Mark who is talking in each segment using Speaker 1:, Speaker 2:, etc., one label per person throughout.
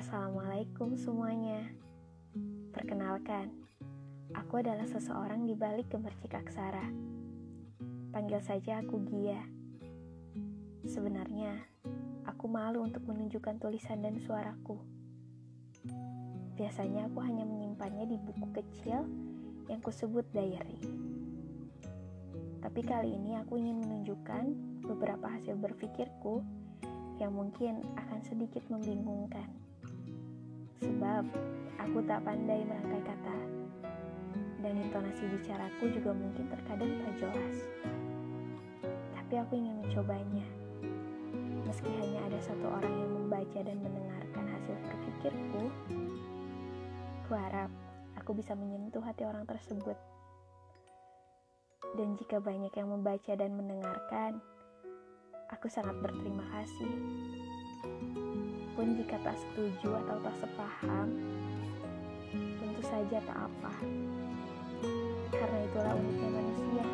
Speaker 1: Assalamualaikum semuanya. Perkenalkan, aku adalah seseorang di balik gemercik aksara. Panggil saja aku Gia. Sebenarnya, aku malu untuk menunjukkan tulisan dan suaraku. Biasanya aku hanya menyimpannya di buku kecil yang kusebut diary. Tapi kali ini aku ingin menunjukkan beberapa hasil berpikirku yang mungkin akan sedikit membingungkan. Sebab aku tak pandai merangkai kata, dan intonasi bicaraku juga mungkin terkadang tak jelas. Tapi aku ingin mencobanya. Meski hanya ada satu orang yang membaca dan mendengarkan hasil berpikirku, ku harap aku bisa menyentuh hati orang tersebut. Dan jika banyak yang membaca dan mendengarkan, Aku sangat berterima kasih. Pun jika tak setuju atau saja tak apa. Karena itulah uniknya manusia,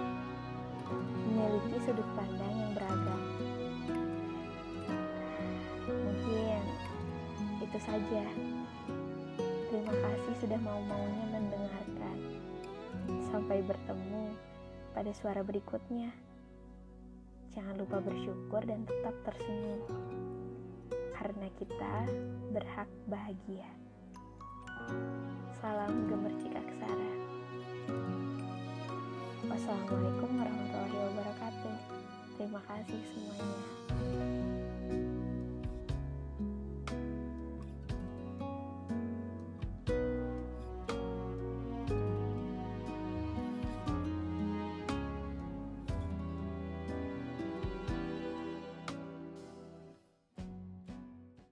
Speaker 1: memiliki sudut pandang yang beragam. Mungkin itu saja. Terima kasih sudah mau-maunya mendengarkan. Sampai bertemu pada suara berikutnya. Jangan lupa bersyukur dan tetap tersenyum, karena kita berhak bahagia. Salam gemercik aksara. Wassalamualaikum warahmatullahi